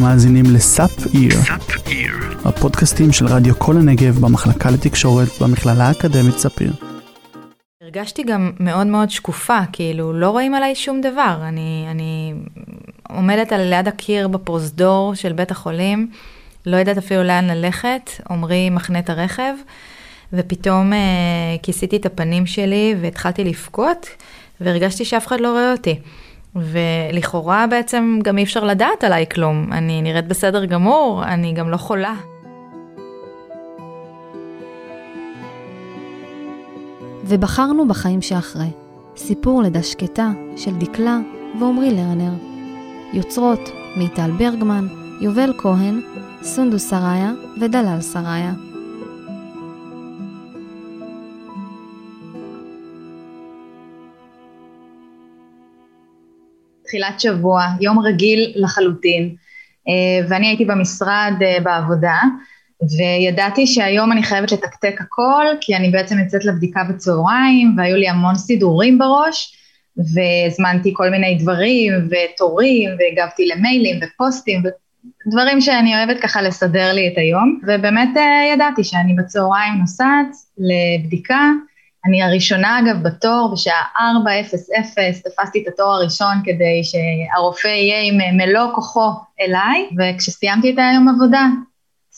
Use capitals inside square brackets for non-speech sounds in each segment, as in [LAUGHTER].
אתם מאזינים לסאפ איר, הפודקאסטים של רדיו כל הנגב במחלקה לתקשורת במכללה האקדמית ספיר. הרגשתי גם מאוד מאוד שקופה, כאילו לא רואים עליי שום דבר. אני, אני עומדת על ליד הקיר בפרוזדור של בית החולים, לא יודעת אפילו לאן ללכת, עמרי מחנה את הרכב, ופתאום אה, כיסיתי את הפנים שלי והתחלתי לבכות, והרגשתי שאף אחד לא רואה אותי. ולכאורה בעצם גם אי אפשר לדעת עליי כלום. אני נראית בסדר גמור, אני גם לא חולה. ובחרנו בחיים שאחרי. סיפור לידה שקטה של דקלה ועמרי לרנר. יוצרות מיטל ברגמן, יובל כהן, סונדוס סראיה ודלל סראיה. תחילת שבוע, יום רגיל לחלוטין, אה, ואני הייתי במשרד אה, בעבודה, וידעתי שהיום אני חייבת לתקתק הכל, כי אני בעצם יוצאת לבדיקה בצהריים, והיו לי המון סידורים בראש, והזמנתי כל מיני דברים, ותורים, והגבתי למיילים ופוסטים, דברים שאני אוהבת ככה לסדר לי את היום, ובאמת אה, ידעתי שאני בצהריים נוסעת לבדיקה, אני הראשונה אגב בתור, בשעה 4:00 תפסתי את התור הראשון כדי שהרופא יהיה עם מלוא כוחו אליי, וכשסיימתי את היום עבודה,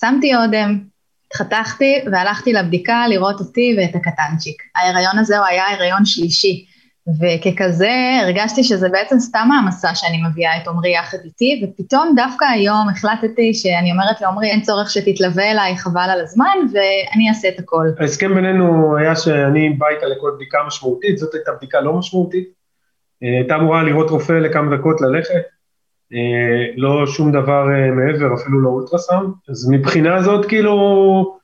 שמתי אודם, התחתכתי והלכתי לבדיקה לראות אותי ואת הקטנצ'יק. ההיריון הזה הוא היה הריון שלישי, וככזה הרגשתי שזה בעצם סתם העמסה שאני מביאה את עמרי יחד איתי, ופתאום דווקא היום החלטתי שאני אומרת לעמרי אין צורך שתתלווה אליי, חבל על הזמן, ואני אעשה את הכל. ההסכם בינינו היה שאני בא איתה לכל בדיקה משמעותית, זאת הייתה בדיקה לא משמעותית. אה, הייתה אמורה לראות רופא לכמה דקות ללכת, אה, לא שום דבר אה, מעבר, אפילו לא אולטרסאונד, אז מבחינה זאת כאילו,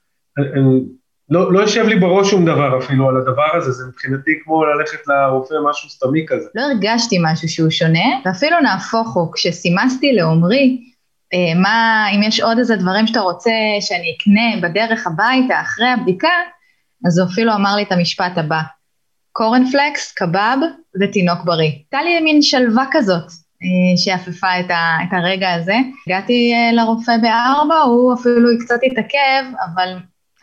לא, לא יושב לי בראש שום דבר אפילו על הדבר הזה, זה מבחינתי כמו ללכת לרופא משהו סתמי כזה. לא הרגשתי משהו שהוא שונה, ואפילו נהפוך הוא, כשסימסתי לעומרי, אה, מה, אם יש עוד איזה דברים שאתה רוצה שאני אקנה בדרך הביתה אחרי הבדיקה, אז הוא אפילו אמר לי את המשפט הבא, קורנפלקס, קבב ותינוק בריא. הייתה לי מין שלווה כזאת, אה, את, את הרגע הזה. הגעתי אה, לרופא בארבע, הוא אפילו קצת התעכב, אבל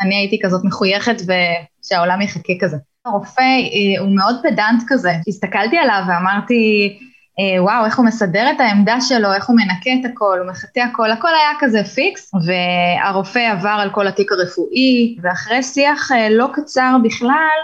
אני הייתי כזאת מחויכת ושהעולם יחכה כזה. הרופא אה, הוא מאוד פדנט כזה, הסתכלתי עליו ואמרתי, אה, וואו, איך הוא מסדר את העמדה שלו, איך הוא מנקה את הכל, הוא מחטא הכל, הכל היה כזה פיקס, והרופא עבר על כל התיק הרפואי, ואחרי שיח אה, לא קצר בכלל,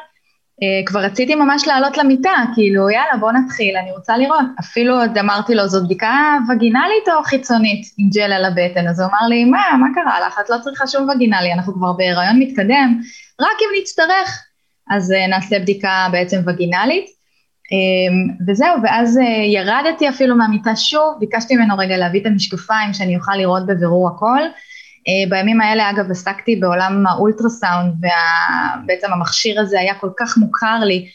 כבר רציתי ממש לעלות למיטה, כאילו יאללה בוא נתחיל, אני רוצה לראות. אפילו עוד אמרתי לו, זו בדיקה וגינלית או חיצונית עם ג'ל על הבטן? אז הוא אמר לי, מה, מה קרה לך? את לא צריכה שום וגינלי, אנחנו כבר בהיריון מתקדם, רק אם נצטרך. אז uh, נעשה בדיקה בעצם וגינלית. Um, וזהו, ואז uh, ירדתי אפילו מהמיטה שוב, ביקשתי ממנו רגע להביא את המשקפיים שאני אוכל לראות בבירור הכל. אה, בימים האלה אגב עסקתי בעולם האולטרסאונד ובעצם המכשיר הזה היה כל כך מוכר לי,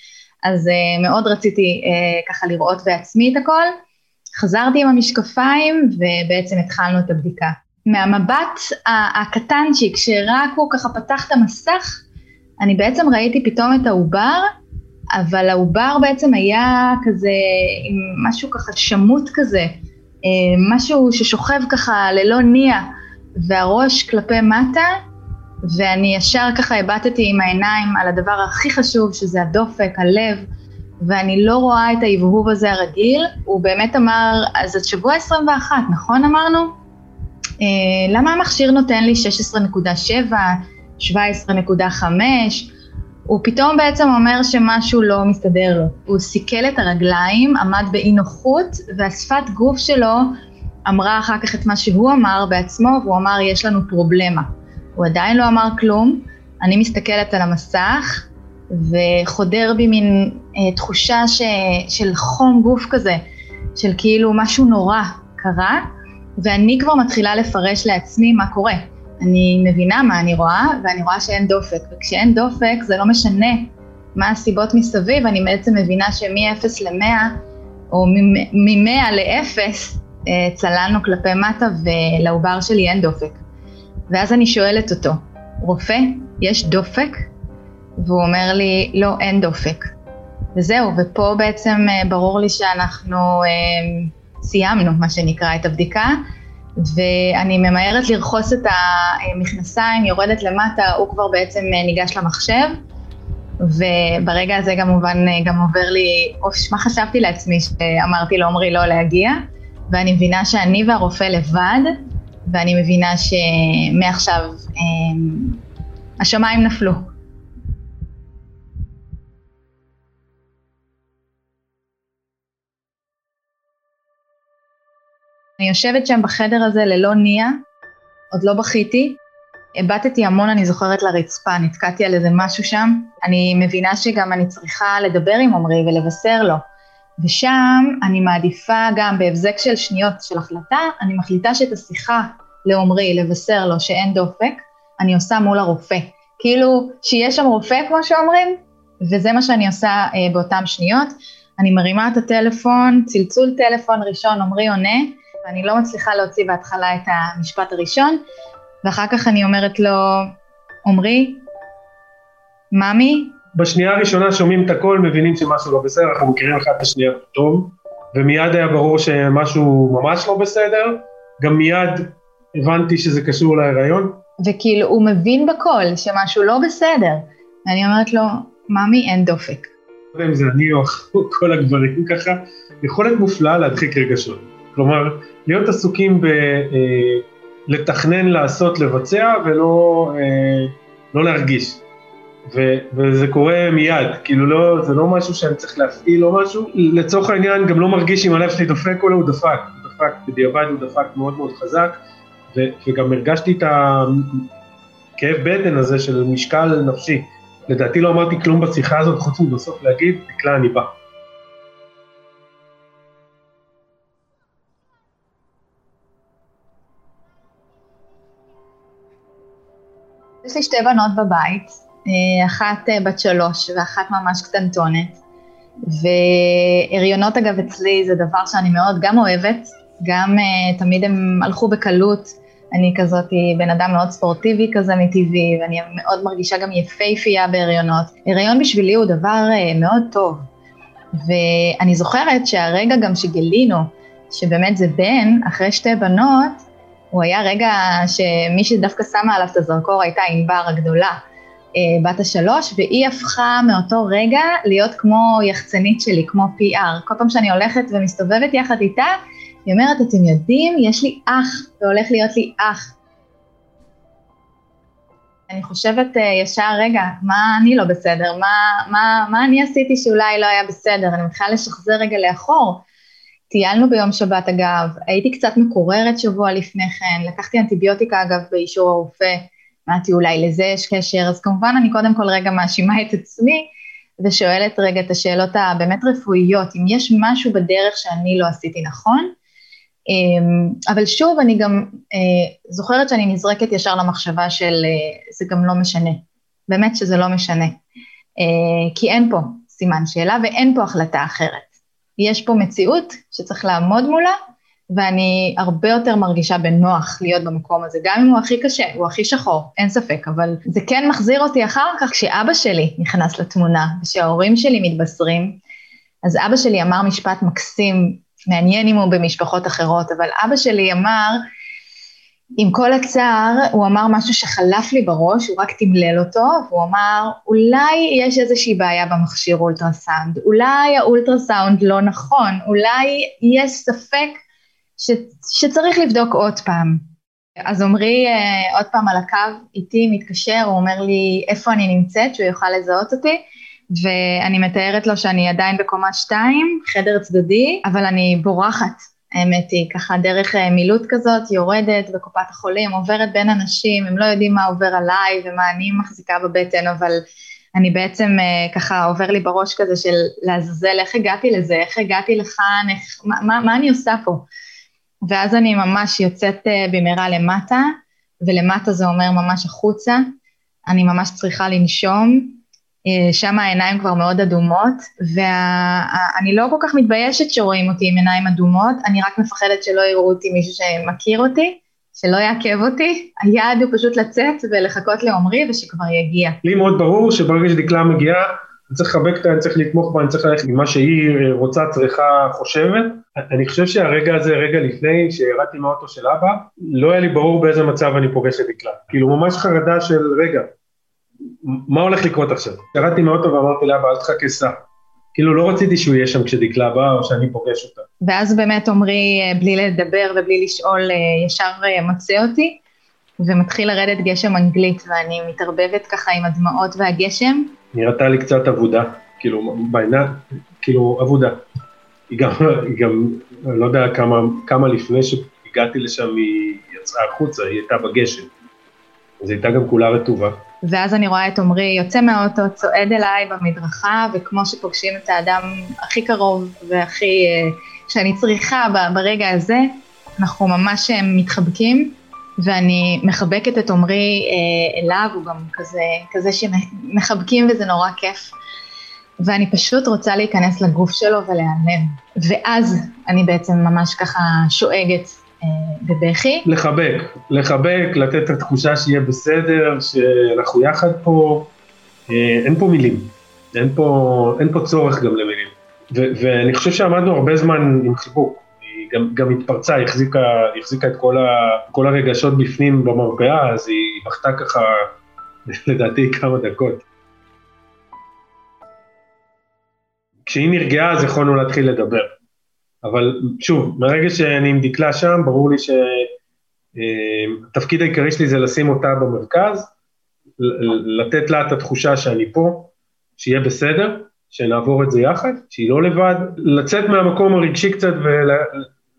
אז אה, מאוד רציתי אה, ככה לראות בעצמי את הכל. חזרתי עם המשקפיים ובעצם התחלנו את הבדיקה. מהמבט הקטנצ'יק שרק הוא ככה פתח את המסך, אני בעצם ראיתי פתאום את העובר, אבל העובר בעצם היה כזה עם משהו ככה שמוט כזה, משהו ששוכב ככה ללא ניע. והראש כלפי מטה, ואני ישר ככה הבטתי עם העיניים על הדבר הכי חשוב, שזה הדופק, הלב, ואני לא רואה את ההבהוב הזה הרגיל. הוא באמת אמר, אז את שבוע 21, נכון אמרנו? אה, למה המכשיר נותן לי 16.7, 17.5? הוא פתאום בעצם אומר שמשהו לא מסתדר לו. הוא סיכל את הרגליים, עמד באי נוחות, והשפת גוף שלו אמרה אחר כך את מה שהוא אמר בעצמו, והוא אמר, יש לנו פרובלמה. הוא עדיין לא אמר כלום, אני מסתכלת על המסך, וחודר בי מין אה, תחושה ש, של חום גוף כזה, של כאילו משהו נורא קרה, ואני כבר מתחילה לפרש לעצמי מה קורה. אני מבינה מה אני רואה, ואני רואה שאין דופק, וכשאין דופק זה לא משנה מה הסיבות מסביב, אני בעצם מבינה שמ-0 ל-100, או מ-100 ל-0, אה, צללנו כלפי מטה ולעובר שלי אין דופק. ואז אני שואלת אותו, רופא, יש דופק? והוא אומר לי, לא, אין דופק. וזהו, ופה בעצם אה, ברור לי שאנחנו אה, סיימנו, מה שנקרא, את הבדיקה, ואני ממהרת לרכוס את המכנסיים, יורדת למטה, הוא כבר בעצם ניגש למחשב, וברגע הזה כמובן גם עובר לי, אוף, מה חשבתי לעצמי שאמרתי לעומרי לא להגיע, ואני מבינה שאני והרופא לבד, ואני מבינה שמעכשיו אה, השמיים נפלו. אני יושבת שם בחדר הזה ללא ניע, עוד לא בכיתי, הבטתי המון, אני זוכרת, לרצפה, נתקעתי על איזה משהו שם. אני מבינה שגם אני צריכה לדבר עם עמרי ולבשר לו. ושם אני מעדיפה גם בהבזק של שניות של החלטה, אני מחליטה שאת השיחה לעומרי, לבשר לו שאין דופק, אני עושה מול הרופא. כאילו, שיש שם רופא, כמו שאומרים, וזה מה שאני עושה אה, באותן שניות. אני מרימה את הטלפון, צלצול טלפון ראשון, עומרי עונה, ואני לא מצליחה להוציא בהתחלה את המשפט הראשון, ואחר כך אני אומרת לו, עומרי, ממי? בשנייה הראשונה שומעים את הכל, מבינים שמשהו לא בסדר, אנחנו מכירים אחד את השנייה טוב, ומיד היה ברור שמשהו ממש לא בסדר, גם מיד הבנתי שזה קשור להיריון. וכאילו, הוא מבין בכל שמשהו לא בסדר. ואני אומרת לו, ממי, אין דופק. לא יודע אם זה אני או [LAUGHS] כל הגברים ככה, יכולת מופלאה להדחיק רגשות. כלומר, להיות עסוקים בלתכנן, אה, לעשות, לבצע, ולא אה, לא להרגיש. ו, וזה קורה מיד, כאילו לא, זה לא משהו שאני צריך להפעיל או משהו, לצורך העניין גם לא מרגיש אם הלב שלי דופק או לא, הוא דפק, הוא דפק, בדיעבד הוא דפק מאוד מאוד חזק, ו, וגם הרגשתי את הכאב בטן הזה של משקל נפשי. לדעתי לא אמרתי כלום בשיחה הזאת, חוץ מבסוף להגיד, דקלה אני בא. יש לי שתי בנות בבית, אחת אה, בת שלוש ואחת ממש קטנטונת. והריונות אגב אצלי זה דבר שאני מאוד גם אוהבת, גם uh, תמיד הם הלכו בקלות, אני כזאת בן אדם מאוד ספורטיבי כזה מטבעי, ואני מאוד מרגישה גם יפייפייה בהריונות. הריון בשבילי הוא דבר מאוד טוב, ואני זוכרת שהרגע גם שגילינו שבאמת זה בן, אחרי שתי בנות, הוא היה רגע שמי שדווקא שמה עליו את הזרקור הייתה ענבר הגדולה. אה, בת השלוש, והיא הפכה מאותו רגע להיות כמו יחצנית שלי, כמו PR. כל פעם שאני הולכת ומסתובבת יחד איתה, היא אומרת, אתם יודעים, יש לי אח, והולך להיות לי אח. אני חושבת uh, ישר, רגע, מה אני לא בסדר? מה, מה, מה אני עשיתי שאולי לא היה בסדר? אני מתחילה לשחזר רגע לאחור. טיילנו ביום שבת אגב, הייתי קצת מקוררת שבוע לפני כן, לקחתי אנטיביוטיקה אגב באישור הרופא, אמרתי אולי לזה יש קשר, אז כמובן אני קודם כל רגע מאשימה את עצמי ושואלת רגע את השאלות הבאמת רפואיות, אם יש משהו בדרך שאני לא עשיתי נכון, אמ, אבל שוב אני גם אה, זוכרת שאני נזרקת ישר למחשבה של אה, זה גם לא משנה, באמת שזה לא משנה, אה, כי אין פה סימן שאלה ואין פה החלטה אחרת. יש פה מציאות שצריך לעמוד מולה ואני הרבה יותר מרגישה בנוח להיות במקום הזה, גם אם הוא הכי קשה, הוא הכי שחור, אין ספק, אבל זה כן מחזיר אותי אחר כך כשאבא שלי נכנס לתמונה, כשההורים שלי מתבשרים, אז אבא שלי אמר משפט מקסים, מעניין אם הוא במשפחות אחרות, אבל אבא שלי אמר, עם כל הצער, הוא אמר משהו שחלף לי בראש, הוא רק תמלל אותו, והוא אמר, אולי יש איזושהי בעיה במכשיר אולטרסאונד, אולי האולטרסאונד לא נכון, אולי יש ספק ש, שצריך לבדוק עוד פעם. אז עמרי uh, עוד פעם על הקו איתי מתקשר, הוא אומר לי איפה אני נמצאת, שהוא יוכל לזהות אותי, ואני מתארת לו שאני עדיין בקומה 2, חדר צדדי, אבל אני בורחת, האמת היא, ככה דרך uh, מילוט כזאת, יורדת בקופת החולים, עוברת בין אנשים, הם לא יודעים מה עובר עליי ומה אני מחזיקה בבטן, אבל אני בעצם uh, ככה עובר לי בראש כזה של לעזאזל, איך הגעתי לזה, איך הגעתי לכאן, איך, מה, מה, מה אני עושה פה? ואז אני ממש יוצאת אה, במהרה למטה, ולמטה זה אומר ממש החוצה, אני ממש צריכה לנשום, אה, שם העיניים כבר מאוד אדומות, ואני לא כל כך מתביישת שרואים אותי עם עיניים אדומות, אני רק מפחדת שלא יראו אותי מישהו שמכיר אותי, שלא יעכב אותי, היעד הוא פשוט לצאת ולחכות לעומרי ושכבר יגיע. לי מאוד ברור שברגע שדקלה מגיעה, צריך לחבק אותה, אני צריך לתמוך בה, אני צריך ללכת עם מה שהיא רוצה, צריכה, חושבת. אני חושב שהרגע הזה, רגע לפני שירדתי מהאוטו של אבא, לא היה לי ברור באיזה מצב אני פוגש את דקלה. כאילו ממש חרדה של רגע, מה הולך לקרות עכשיו? ירדתי מהאוטו ואמרתי לאבא, אל תחכה סע. כאילו לא רציתי שהוא יהיה שם כשדקלה באה או שאני פוגש אותה. ואז באמת עמרי, אה, בלי לדבר ובלי לשאול, אה, ישר אה, מוצא אותי, ומתחיל לרדת גשם אנגלית, ואני מתערבבת ככה עם הדמעות והגשם. נראתה לי קצת אבודה, כאילו בעינה, כאילו אבודה. היא גם, היא גם, אני לא יודע כמה, כמה לפני שהגעתי לשם היא יצאה החוצה, היא הייתה בגשם. אז היא הייתה גם כולה רטובה. ואז אני רואה את עמרי יוצא מהאוטו, צועד אליי במדרכה, וכמו שפוגשים את האדם הכי קרוב והכי, אה, שאני צריכה ברגע הזה, אנחנו ממש אה, מתחבקים, ואני מחבקת את עמרי אה, אליו, הוא גם כזה, כזה שמחבקים וזה נורא כיף. ואני פשוט רוצה להיכנס לגוף שלו ולהיעלם. ואז אני בעצם ממש ככה שואגת בבכי. לחבק, לחבק, לתת את התחושה שיהיה בסדר, שאנחנו יחד פה, אה, אין פה מילים, אין פה, אין פה צורך גם למילים. ואני חושב שעמדנו הרבה זמן עם חיבוק, גם, גם התפרצה, החזיקה, החזיקה את כל, ה, כל הרגשות בפנים במרפאה, אז היא בכתה ככה, [LAUGHS] לדעתי, כמה דקות. כשהיא נרגעה אז יכולנו להתחיל לדבר. אבל שוב, מרגע שאני עם דקלה שם, ברור לי שהתפקיד העיקרי שלי זה לשים אותה במרכז, לתת לה את התחושה שאני פה, שיהיה בסדר, שנעבור את זה יחד, שהיא לא לבד, לצאת מהמקום הרגשי קצת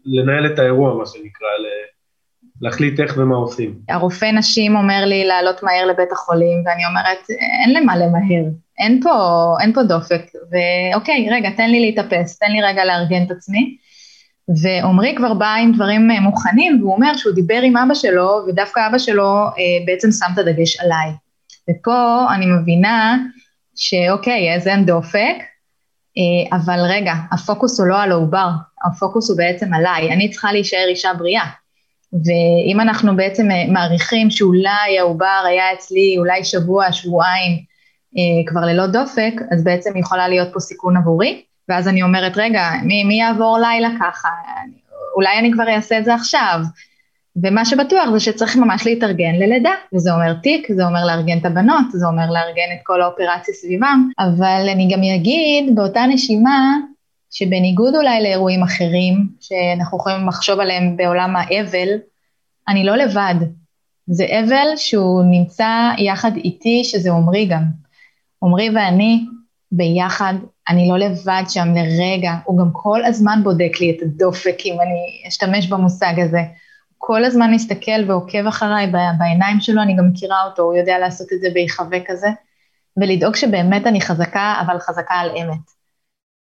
ולנהל את האירוע, מה שנקרא, להחליט איך ומה עושים. הרופא נשים אומר לי לעלות מהר לבית החולים, ואני אומרת, אין למה למהר, אין פה, אין פה דופק, ואוקיי, רגע, תן לי להתאפס, תן לי רגע לארגן את עצמי. ועמרי כבר בא עם דברים אה, מוכנים, והוא אומר שהוא דיבר עם אבא שלו, ודווקא אבא שלו אה, בעצם שם את הדגש עליי. ופה אני מבינה שאוקיי, אז אין דופק, אבל רגע, הפוקוס הוא לא על העובר, הפוקוס הוא בעצם עליי, אני צריכה להישאר אישה בריאה. ואם אנחנו בעצם אה, מעריכים שאולי העובר היה אצלי אולי שבוע, שבועיים, אה, כבר ללא דופק, אז בעצם יכולה להיות פה סיכון עבורי. ואז אני אומרת, רגע, מי, מי יעבור לילה ככה? אולי אני כבר אעשה את זה עכשיו. ומה שבטוח זה שצריך ממש להתארגן ללידה, וזה אומר תיק, זה אומר לארגן את הבנות, זה אומר לארגן את כל האופרציה סביבם, אבל אני גם אגיד באותה נשימה, שבניגוד אולי לאירועים אחרים, שאנחנו יכולים לחשוב עליהם בעולם האבל, אני לא לבד. זה אבל שהוא נמצא יחד איתי, שזה עמרי גם. עמרי ואני ביחד, אני לא לבד שם לרגע, הוא גם כל הזמן בודק לי את הדופק, אם אני אשתמש במושג הזה. כל הזמן מסתכל ועוקב אחריי בעיניים שלו, אני גם מכירה אותו, הוא יודע לעשות את זה בהיחווה כזה, ולדאוג שבאמת אני חזקה, אבל חזקה על אמת.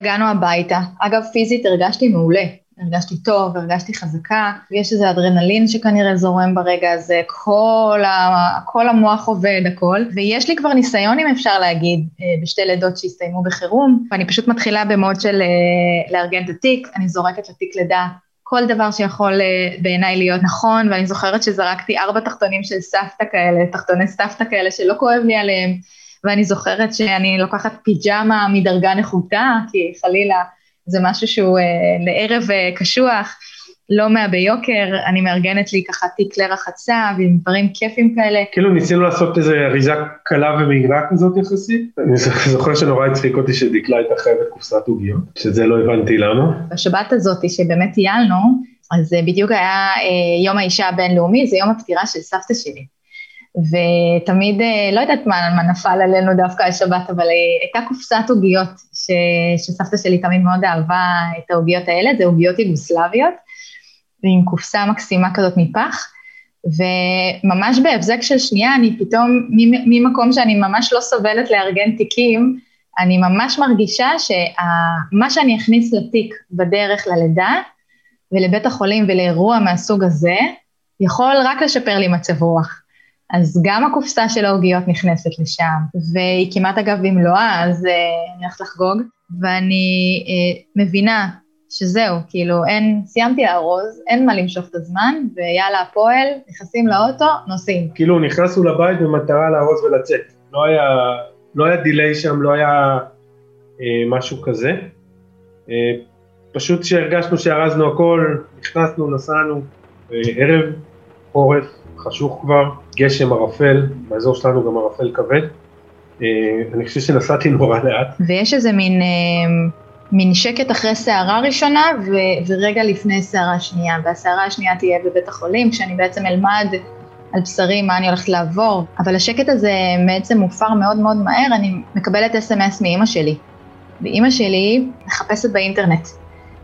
הגענו הביתה, אגב פיזית הרגשתי מעולה, הרגשתי טוב, הרגשתי חזקה, ויש איזה אדרנלין שכנראה זורם ברגע הזה, כל, ה, כל המוח עובד, הכל, ויש לי כבר ניסיון, אם אפשר להגיד, אה, בשתי לידות שהסתיימו בחירום, ואני פשוט מתחילה במוד של אה, לארגן את התיק, אני זורקת לתיק לידה כל דבר שיכול אה, בעיניי להיות נכון, ואני זוכרת שזרקתי ארבע תחתונים של סבתא כאלה, תחתוני סבתא כאלה שלא כואב לי עליהם, ואני זוכרת שאני לוקחת פיג'מה מדרגה נחותה, כי חלילה זה משהו שהוא אה, לערב אה, קשוח, לא מהביוקר, אני מארגנת לי ככה תיק כלי רחצה ועם דברים כיפים כאלה. כאילו ניסינו לעשות איזו אריזה קלה ומהירה כזאת יחסית. אני זוכר שנורא הצחיק אותי שדקלה הייתה חייבת קופסת עוגיות, שזה לא הבנתי למה. בשבת הזאת שבאמת טיילנו, אז בדיוק היה אה, יום האישה הבינלאומי, זה יום הפטירה של סבתא שלי. ותמיד, אה, לא יודעת מה, מה נפל עלינו דווקא השבת, אבל אה, הייתה קופסת עוגיות, ש, שסבתא שלי תמיד מאוד אהבה את העוגיות האלה, זה עוגיות יוגוסלביות, עם קופסה מקסימה כזאת מפח, וממש בהבזק של שנייה, אני פתאום, ממקום שאני ממש לא סובלת לארגן תיקים, אני ממש מרגישה שמה שאני אכניס לתיק בדרך ללידה, ולבית החולים ולאירוע מהסוג הזה, יכול רק לשפר לי מצב רוח. אז גם הקופסה של העוגיות נכנסת לשם, והיא כמעט אגב במלואה, אז uh, אני הולכת לחגוג, ואני uh, מבינה שזהו, כאילו אין, סיימתי לארוז, אין מה למשוך את הזמן, ויאללה הפועל, נכנסים לאוטו, נוסעים. כאילו נכנסנו לבית במטרה לארוז ולצאת, לא היה לא היה דיליי שם, לא היה אה, משהו כזה. אה, פשוט כשהרגשנו שארזנו הכל, נכנסנו, נסענו, אה, ערב, חורף, חשוך כבר, גשם ערפל, באזור שלנו גם ערפל כבד. אה, אני חושב שנסעתי נורא לאט. ויש איזה מין, אה, מין שקט אחרי סערה ראשונה ו, ורגע לפני סערה שנייה, והסערה השנייה תהיה בבית החולים, כשאני בעצם אלמד על בשרי מה אני הולכת לעבור, אבל השקט הזה בעצם מופר מאוד מאוד מהר, אני מקבלת אס.אם.אס מאימא שלי. ואימא שלי מחפשת באינטרנט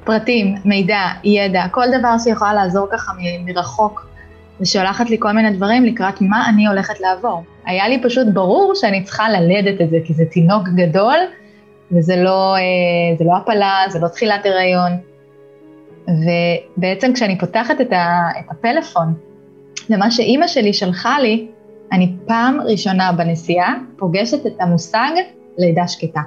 פרטים, מידע, ידע, כל דבר שיכולה לעזור ככה מ- מרחוק, ושולחת לי כל מיני דברים לקראת מה אני הולכת לעבור. היה לי פשוט ברור שאני צריכה ללדת את זה, כי זה תינוק גדול, וזה לא, אה, זה לא הפלה, זה לא תחילת הריון. ובעצם כשאני פותחת את, ה, את הפלאפון, ומה שאימא שלי שלחה לי, אני פעם ראשונה בנסיעה פוגשת את המושג לידה שקטה.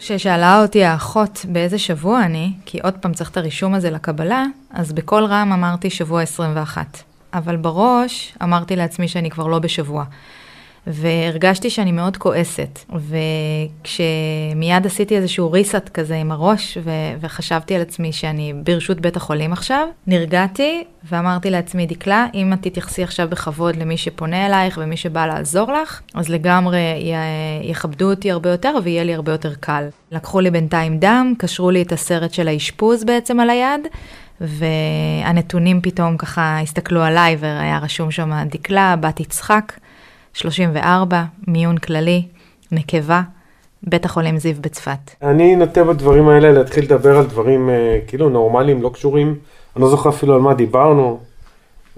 כששאלה אותי האחות באיזה שבוע אני, כי עוד פעם צריך את הרישום הזה לקבלה, אז בקול רם אמרתי שבוע 21. אבל בראש אמרתי לעצמי שאני כבר לא בשבוע. והרגשתי שאני מאוד כועסת, וכשמיד עשיתי איזשהו ריסט כזה עם הראש, ו- וחשבתי על עצמי שאני ברשות בית החולים עכשיו, נרגעתי ואמרתי לעצמי, דקלה, אם את תתייחסי עכשיו בכבוד למי שפונה אלייך ומי שבא לעזור לך, אז לגמרי י- יכבדו אותי הרבה יותר ויהיה לי הרבה יותר קל. לקחו לי בינתיים דם, קשרו לי את הסרט של האשפוז בעצם על היד, והנתונים פתאום ככה הסתכלו עליי והיה רשום שם דקלה, בת יצחק. 34, מיון כללי, נקבה, בית החולים זיו בצפת. אני נוטה בדברים האלה להתחיל לדבר על דברים אה, כאילו נורמליים, לא קשורים. אני לא זוכר אפילו על מה דיברנו.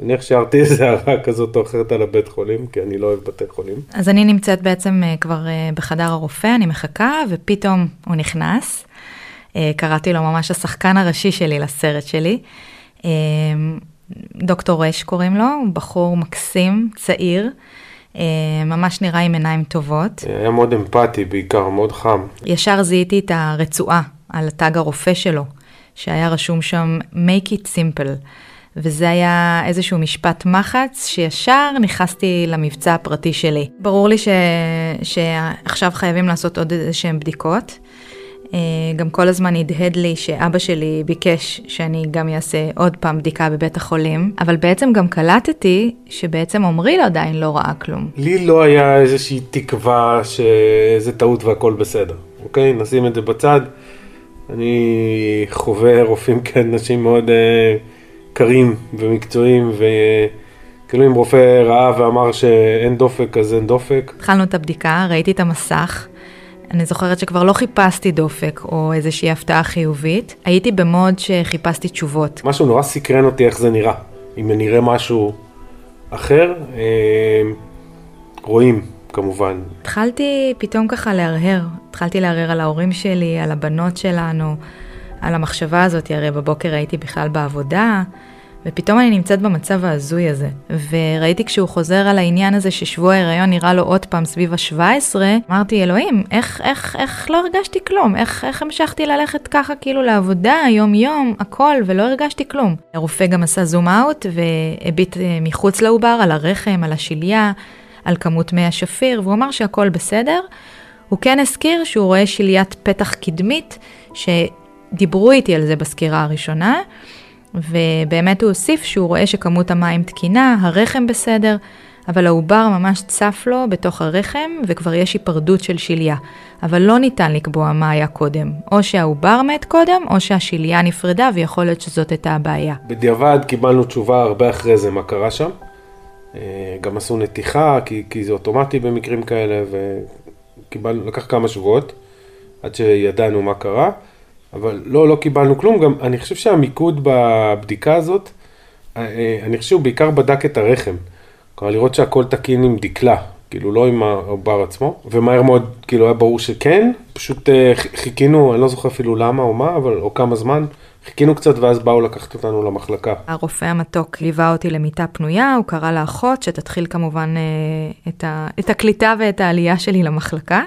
אני השארתי איזה הערה כזאת או אחרת על הבית חולים, כי אני לא אוהב בתי חולים. אז אני נמצאת בעצם אה, כבר אה, בחדר הרופא, אני מחכה, ופתאום הוא נכנס. קראתי לו ממש השחקן הראשי שלי לסרט שלי. דוקטור רש קוראים לו, הוא בחור מקסים, צעיר. אה, ממש נראה עם עיניים טובות. היה מאוד אמפתי בעיקר, מאוד חם. ישר זיהיתי את הרצועה על התג הרופא שלו, שהיה רשום שם make it simple. וזה היה איזשהו משפט מחץ שישר נכנסתי למבצע הפרטי שלי. ברור לי ש... שעכשיו חייבים לעשות עוד איזה שהן בדיקות. אה, גם כל הזמן הדהד לי שאבא שלי ביקש שאני גם אעשה עוד פעם בדיקה בבית החולים, אבל בעצם גם קלטתי שבעצם עמרי לא עדיין לא ראה כלום. לי לא היה איזושהי תקווה שזה טעות והכל בסדר, אוקיי? נשים את זה בצד. אני חווה רופאים [LAUGHS] כאנשים מאוד אה, קרים ומקצועיים, וכאילו אם רופא ראה ואמר שאין דופק אז אין דופק. התחלנו את הבדיקה, ראיתי את המסך. אני זוכרת שכבר לא חיפשתי דופק או איזושהי הפתעה חיובית, הייתי במוד שחיפשתי תשובות. משהו נורא סקרן אותי איך זה נראה. אם נראה משהו אחר, אה, רואים כמובן. התחלתי פתאום ככה להרהר, התחלתי להרהר על ההורים שלי, על הבנות שלנו, על המחשבה הזאת, הרי בבוקר הייתי בכלל בעבודה, ופתאום אני נמצאת במצב ההזוי הזה. וראיתי כשהוא חוזר על העניין הזה ששבוע ההיריון נראה לו עוד פעם סביב ה-17, אמרתי, אלוהים, איך, איך, איך לא הרגשתי כלום? איך, איך המשכתי ללכת ככה כאילו לעבודה, יום-יום, הכל, ולא הרגשתי כלום. הרופא גם עשה זום אאוט והביט אה, מחוץ לעובר, על הרחם, על השליה, על כמות מי השפיר, והוא אמר שהכל בסדר. הוא כן הזכיר שהוא רואה שליית פתח קדמית, שדיברו איתי על זה בסקירה הראשונה. ובאמת הוא הוסיף שהוא רואה שכמות המים תקינה, הרחם בסדר, אבל העובר ממש צף לו בתוך הרחם וכבר יש היפרדות של שליה. אבל לא ניתן לקבוע מה היה קודם, או שהעובר מת קודם, או שהשליה נפרדה ויכול להיות שזאת הייתה הבעיה. בדיעבד קיבלנו תשובה הרבה אחרי זה מה קרה שם. אה, גם עשו נתיחה, כי, כי זה אוטומטי במקרים כאלה, וקיבלנו, לקח כמה שבועות עד שידענו מה קרה. אבל לא, לא קיבלנו כלום, גם אני חושב שהמיקוד בבדיקה הזאת, אה, אני חושב שהוא בעיקר בדק את הרחם. כלומר, לראות שהכל תקין עם דקלה, כאילו לא עם העובר עצמו, ומהר מאוד כאילו היה ברור שכן, פשוט אה, חיכינו, אני לא זוכר אפילו למה או מה, אבל או כמה זמן, חיכינו קצת ואז באו לקחת אותנו למחלקה. הרופא המתוק ליווה אותי למיטה פנויה, הוא קרא לאחות שתתחיל כמובן אה, את, ה, את הקליטה ואת העלייה שלי למחלקה.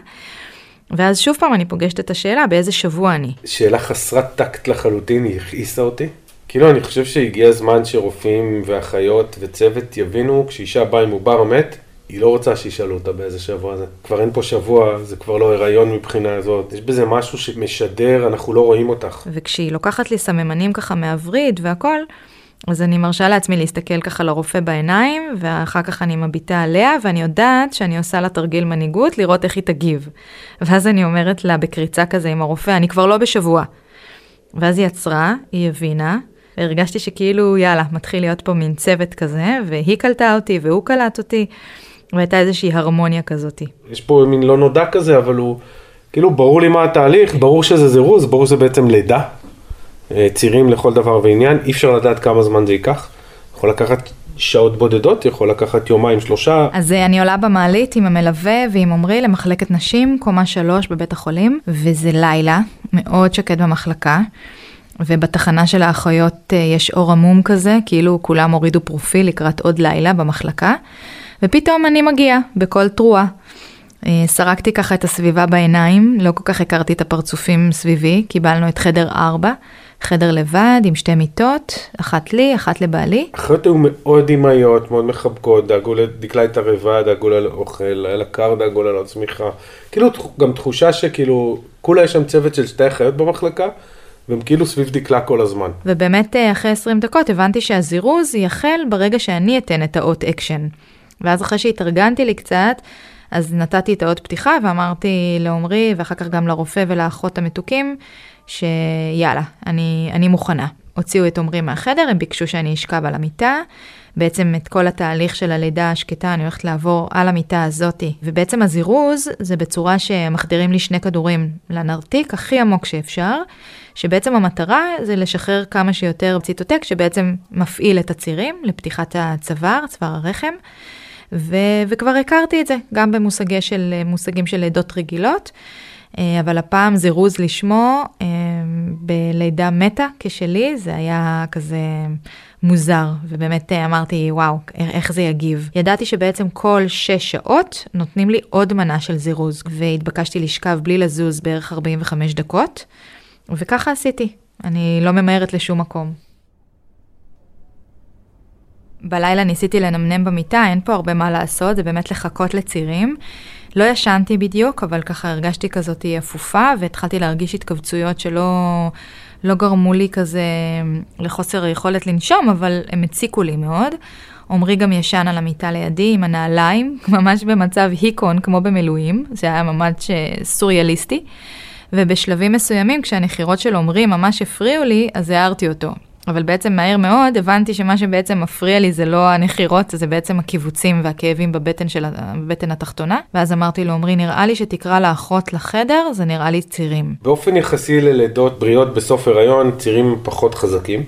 ואז שוב פעם אני פוגשת את השאלה באיזה שבוע אני. שאלה חסרת טקט לחלוטין, היא הכעיסה אותי. כאילו, אני חושב שהגיע הזמן שרופאים ואחיות וצוות יבינו, כשאישה באה עם עובר מת, היא לא רוצה שישאלו אותה באיזה שבוע זה. כבר אין פה שבוע, זה כבר לא הריון מבחינה הזאת. יש בזה משהו שמשדר, אנחנו לא רואים אותך. וכשהיא לוקחת לי סממנים ככה מהווריד והכל, אז אני מרשה לעצמי להסתכל ככה לרופא בעיניים, ואחר כך אני מביטה עליה, ואני יודעת שאני עושה לה תרגיל מנהיגות, לראות איך היא תגיב. ואז אני אומרת לה בקריצה כזה עם הרופא, אני כבר לא בשבוע. ואז היא עצרה, היא הבינה, והרגשתי שכאילו, יאללה, מתחיל להיות פה מין צוות כזה, והיא קלטה אותי והוא קלט אותי, והייתה איזושהי הרמוניה כזאת. יש פה מין לא נודע כזה, אבל הוא, כאילו, ברור לי מה התהליך, ברור שזה זירוז, ברור שזה בעצם לידה. אה, צירים לכל דבר ועניין, אי אפשר לדעת כמה זמן זה ייקח. יכול לקחת שעות בודדות, יכול לקחת יומיים, שלושה. אז אה, אני עולה במעלית עם המלווה ועם עמרי למחלקת נשים, קומה שלוש בבית החולים, וזה לילה, מאוד שקט במחלקה. ובתחנה של האחיות אה, יש אור עמום כזה, כאילו כולם הורידו פרופיל לקראת עוד לילה במחלקה, ופתאום אני מגיעה בקול תרועה. סרקתי ככה את הסביבה בעיניים, לא כל כך הכרתי את הפרצופים סביבי, קיבלנו את חדר 4, חדר לבד עם שתי מיטות, אחת לי, אחת לבעלי. אחיות היו מאוד אמהיות, מאוד מחבקות, דאגו לדקלה את הרבע, דאגו לאוכל, היה לה קר, דאגו לה לשמיכה. כאילו גם תחושה שכאילו, כולה יש שם צוות של שתי אחיות במחלקה. והם כאילו סביב דקלה כל הזמן. ובאמת אה, אחרי 20 דקות הבנתי שהזירוז יחל ברגע שאני אתן את האות אקשן. ואז אחרי שהתארגנתי לי קצת, אז נתתי את האות פתיחה ואמרתי לעומרי ואחר כך גם לרופא ולאחות המתוקים, שיאללה, אני, אני מוכנה. הוציאו את עומרי מהחדר, הם ביקשו שאני אשכב על המיטה. בעצם את כל התהליך של הלידה השקטה אני הולכת לעבור על המיטה הזאתי. ובעצם הזירוז זה בצורה שמחדירים לי שני כדורים לנרתיק הכי עמוק שאפשר, שבעצם המטרה זה לשחרר כמה שיותר ציטוטק שבעצם מפעיל את הצירים לפתיחת הצוואר, צוואר הרחם. ו- וכבר הכרתי את זה, גם במושגים של, לידות רגילות. אה, אבל הפעם זירוז לשמו אה, בלידה מתה כשלי, זה היה כזה מוזר, ובאמת אה, אמרתי, וואו, איך זה יגיב. ידעתי שבעצם כל שש שעות נותנים לי עוד מנה של זירוז, והתבקשתי לשכב בלי לזוז בערך 45 דקות, וככה עשיתי. אני לא ממהרת לשום מקום. בלילה ניסיתי לנמנם במיטה, אין פה הרבה מה לעשות, זה באמת לחכות לצירים. לא ישנתי בדיוק, אבל ככה הרגשתי כזאת אפופה, והתחלתי להרגיש התכווצויות שלא לא גרמו לי כזה לחוסר היכולת לנשום, אבל הם הציקו לי מאוד. עמרי גם ישן על המיטה לידי עם הנעליים, [LAUGHS] ממש במצב היקון כמו במילואים, זה היה ממש אה, סוריאליסטי. ובשלבים מסוימים, כשהנחירות של עמרי ממש הפריעו לי, אז הערתי אותו. אבל בעצם מהר מאוד הבנתי שמה שבעצם מפריע לי זה לא הנחירות, זה בעצם הקיבוצים והכאבים בבטן של הבטן התחתונה. ואז אמרתי לו, עמרי, נראה לי שתקרא לאחות לחדר, זה נראה לי צירים. באופן יחסי ללידות בריאות בסוף הריון, צירים פחות חזקים,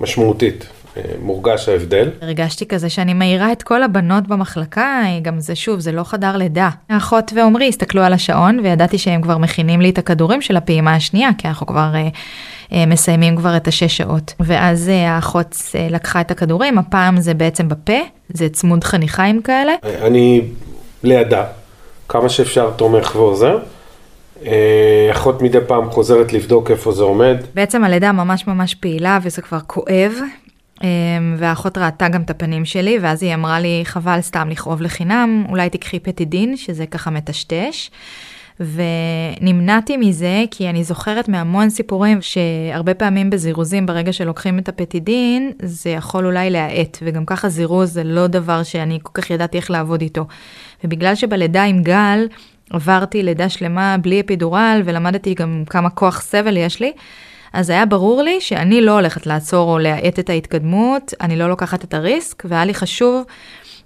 משמעותית. אה, מורגש ההבדל. הרגשתי כזה שאני מעירה את כל הבנות במחלקה, גם זה שוב, זה לא חדר לידה. האחות ועמרי הסתכלו על השעון וידעתי שהם כבר מכינים לי את הכדורים של הפעימה השנייה, כי אנחנו כבר uh, uh, מסיימים כבר את השש שעות. ואז uh, האחות uh, לקחה את הכדורים, הפעם זה בעצם בפה, זה צמוד חניכיים כאלה. אני לידה, כמה שאפשר תומך ועוזר. אחות מדי פעם חוזרת לבדוק איפה זה עומד. בעצם הלידה ממש ממש פעילה וזה כבר כואב, והאחות ראתה גם את הפנים שלי, ואז היא אמרה לי, חבל סתם לכאוב לחינם, אולי תקחי פטידין, שזה ככה מטשטש. ונמנעתי מזה כי אני זוכרת מהמון סיפורים שהרבה פעמים בזירוזים ברגע שלוקחים את הפטידין זה יכול אולי להאט וגם ככה זירוז זה לא דבר שאני כל כך ידעתי איך לעבוד איתו. ובגלל שבלידה עם גל עברתי לידה שלמה בלי אפידורל ולמדתי גם כמה כוח סבל יש לי, אז היה ברור לי שאני לא הולכת לעצור או להאט את ההתקדמות, אני לא לוקחת את הריסק, והיה לי חשוב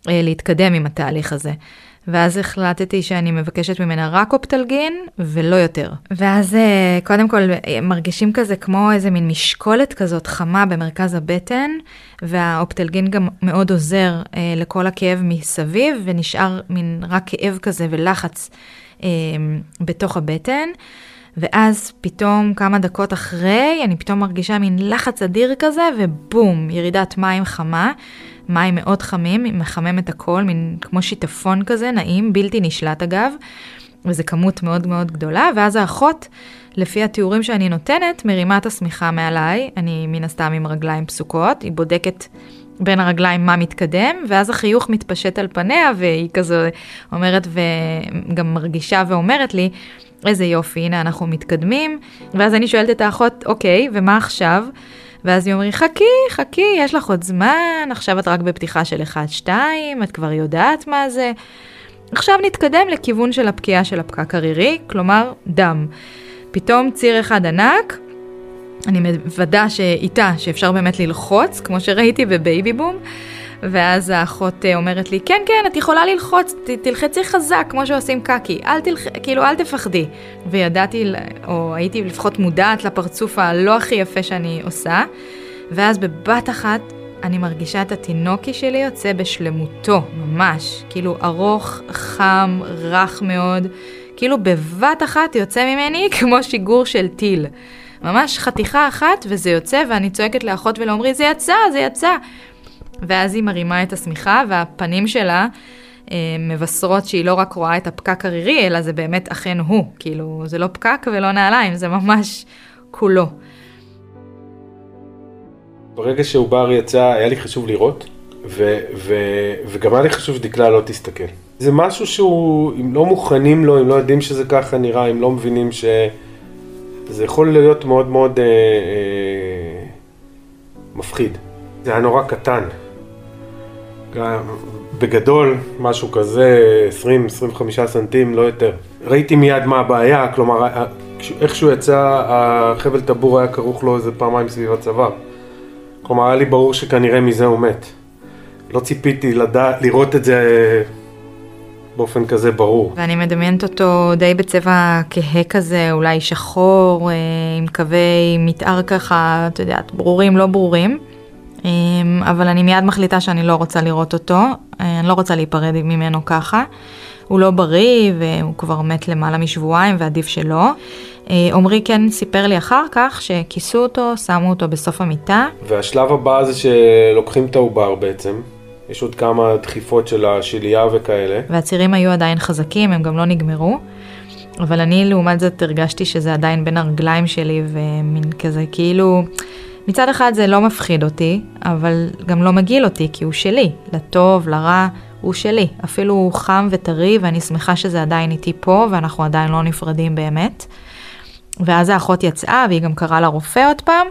אה, להתקדם עם התהליך הזה. ואז החלטתי שאני מבקשת ממנה רק אופטלגין ולא יותר. ואז אה, קודם כל אה, מרגישים כזה כמו איזה מין משקולת כזאת חמה במרכז הבטן, והאופטלגין גם מאוד עוזר אה, לכל הכאב מסביב, ונשאר מין רק כאב כזה ולחץ אה, בתוך הבטן. ואז פתאום כמה דקות אחרי, אני פתאום מרגישה מין לחץ אדיר כזה, ובום, ירידת מים חמה. מים מאוד חמים, מחמם את הכל, מין כמו שיטפון כזה, נעים, בלתי נשלט אגב, וזו כמות מאוד מאוד גדולה, ואז האחות, לפי התיאורים שאני נותנת, מרימה את השמיכה מעליי, אני מן הסתם עם רגליים פסוקות, היא בודקת בין הרגליים מה מתקדם, ואז החיוך מתפשט על פניה, והיא כזה אומרת וגם מרגישה ואומרת לי, איזה יופי, הנה אנחנו מתקדמים, ואז אני שואלת את האחות, אוקיי, ומה עכשיו? ואז היא אומרת, חכי, חכי, יש לך עוד זמן, עכשיו את רק בפתיחה של 1-2, את כבר יודעת מה זה. עכשיו נתקדם לכיוון של הפקיעה של הפקק הרירי, כלומר דם. פתאום ציר אחד ענק, אני מוודא שאיתה, שאפשר באמת ללחוץ, כמו שראיתי בבייבי בום, ואז האחות אה, אומרת לי, כן, כן, את יכולה ללחוץ, ת, תלחצי חזק, כמו שעושים קקי, אל תלח... כאילו, אל תפחדי. וידעתי, או הייתי לפחות מודעת לפרצוף הלא הכי יפה שאני עושה, ואז בבת אחת אני מרגישה את התינוקי שלי יוצא בשלמותו, ממש. כאילו, ארוך, חם, רך מאוד, כאילו בבת אחת יוצא ממני [LAUGHS] כמו שיגור של טיל. ממש חתיכה אחת וזה יוצא, ואני צועקת לאחות ולעומרי, זה יצא, זה יצא. ואז היא מרימה את השמיכה, והפנים שלה אה, מבשרות שהיא לא רק רואה את הפקק הרירי, אלא זה באמת אכן הוא. כאילו, זה לא פקק ולא נעליים, זה ממש כולו. ברגע שעובר יצא, היה לי חשוב לראות, ו- ו- וגם היה לי חשוב שדקלה לא תסתכל. זה משהו שהוא, אם לא מוכנים לו, אם לא יודעים שזה ככה נראה, אם לא מבינים ש... זה יכול להיות מאוד מאוד אה, אה, מפחיד. זה היה נורא קטן. בגדול, משהו כזה, 20-25 סנטים, לא יותר. ראיתי מיד מה הבעיה, כלומר, איכשהו יצא, החבל טבור היה כרוך לו איזה פעמיים סביב הצוואר. כלומר, היה לי ברור שכנראה מזה הוא מת. לא ציפיתי לדע, לראות את זה באופן כזה ברור. ואני מדמיינת אותו די בצבע כהה כזה, אולי שחור, אה, עם קווי מתאר ככה, את יודעת, ברורים, לא ברורים. אמ, אבל אני מיד מחליטה שאני לא רוצה לראות אותו, אה, אני לא רוצה להיפרד ממנו ככה. הוא לא בריא והוא כבר מת למעלה משבועיים ועדיף שלא. אה, עמרי כן סיפר לי אחר כך שכיסו אותו, שמו אותו בסוף המיטה. והשלב הבא זה שלוקחים את העובר בעצם. יש עוד כמה דחיפות של השלייה וכאלה. והצירים היו עדיין חזקים, הם גם לא נגמרו. אבל אני לעומת זאת הרגשתי שזה עדיין בין הרגליים שלי ומין כזה כאילו... מצד אחד זה לא מפחיד אותי, אבל גם לא מגעיל אותי, כי הוא שלי, לטוב, לרע, הוא שלי. אפילו הוא חם וטרי, ואני שמחה שזה עדיין איתי פה, ואנחנו עדיין לא נפרדים באמת. ואז האחות יצאה, והיא גם קראה לרופא עוד פעם,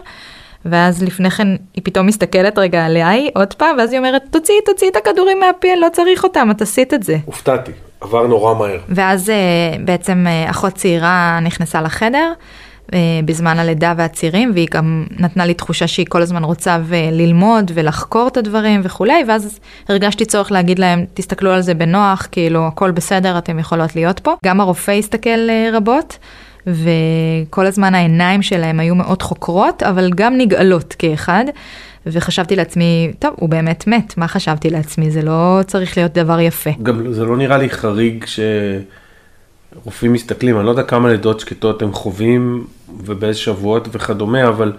ואז לפני כן היא פתאום מסתכלת רגע עליי עוד פעם, ואז היא אומרת, תוציאי, תוציאי את הכדורים מהפי, אני לא צריך אותם, את עשית את זה. הופתעתי, עבר נורא מהר. ואז אה, בעצם אה, אחות צעירה נכנסה לחדר, אה, בזמן הלידה והצירים, והיא גם נתנה לי תחושה שהיא כל הזמן רוצה ללמוד ולחקור את הדברים וכולי, ואז הרגשתי צורך להגיד להם, תסתכלו על זה בנוח, כאילו הכל בסדר, אתם יכולות להיות פה. גם הרופא הסתכל רבות. וכל הזמן העיניים שלהם היו מאוד חוקרות, אבל גם נגאלות כאחד. וחשבתי לעצמי, טוב, הוא באמת מת, מה חשבתי לעצמי? זה לא צריך להיות דבר יפה. גם זה לא נראה לי חריג ש... רופאים מסתכלים, אני לא יודע כמה לידות שקטות הם חווים ובאיזה שבועות וכדומה, אבל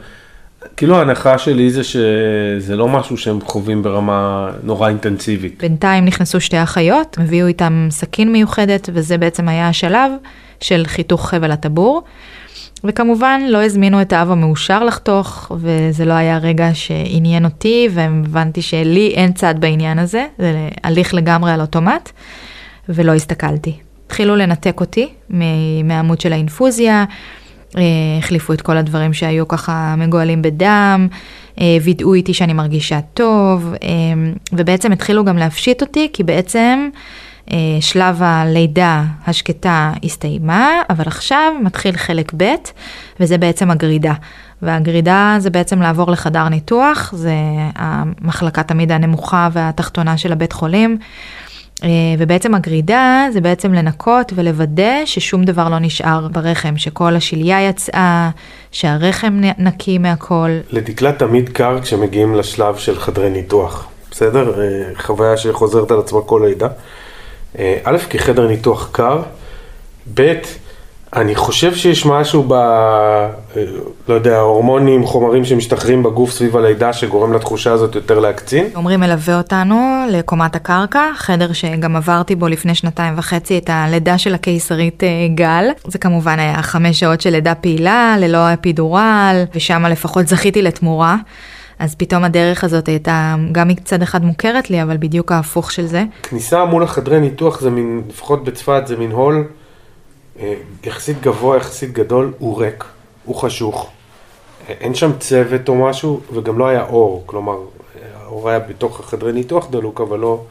כאילו ההנחה שלי זה שזה לא משהו שהם חווים ברמה נורא אינטנסיבית. בינתיים נכנסו שתי אחיות, הביאו איתם סכין מיוחדת, וזה בעצם היה השלב של חיתוך חבל הטבור. וכמובן לא הזמינו את האב המאושר לחתוך, וזה לא היה רגע שעניין אותי, והבנתי שלי אין צד בעניין הזה, זה הליך לגמרי על אוטומט, ולא הסתכלתי. התחילו לנתק אותי מהעמוד של האינפוזיה, החליפו את כל הדברים שהיו ככה מגואלים בדם, אה, וידאו איתי שאני מרגישה טוב, אה, ובעצם התחילו גם להפשיט אותי, כי בעצם שלב הלידה השקטה הסתיימה, אבל עכשיו מתחיל חלק ב', וזה בעצם הגרידה. והגרידה זה בעצם לעבור לחדר ניתוח, זה המחלקה תמיד הנמוכה והתחתונה של הבית חולים. אה, ובעצם הגרידה זה בעצם לנקות ולוודא ששום דבר לא נשאר ברחם, שכל השליה יצאה, שהרחם נקי מהכל. לדקלה תמיד קר כשמגיעים לשלב של חדרי ניתוח, בסדר? אה, חוויה שחוזרת על עצמה כל לידה. אה, א', כי חדר ניתוח קר, ב', אני חושב שיש משהו ב... אה, לא יודע, הורמונים, חומרים שמשתחררים בגוף סביב הלידה שגורם לתחושה הזאת יותר להקצין. עמרי מלווה אותנו לקומת הקרקע, חדר שגם עברתי בו לפני שנתיים וחצי את הלידה של הקיסרית אה, גל. זה כמובן היה חמש שעות של לידה פעילה, ללא אפידורל, ושם לפחות זכיתי לתמורה. אז פתאום הדרך הזאת הייתה גם מצד אחד מוכרת לי, אבל בדיוק ההפוך של זה. כניסה מול החדרי ניתוח זה מין, לפחות בצפת זה מין הול יחסית גבוה, יחסית גדול, הוא ריק, הוא חשוך. אה, אין שם צוות או משהו, וגם לא היה אור, כלומר, אה, האור היה בתוך החדרי ניתוח דלוק, אבל לא,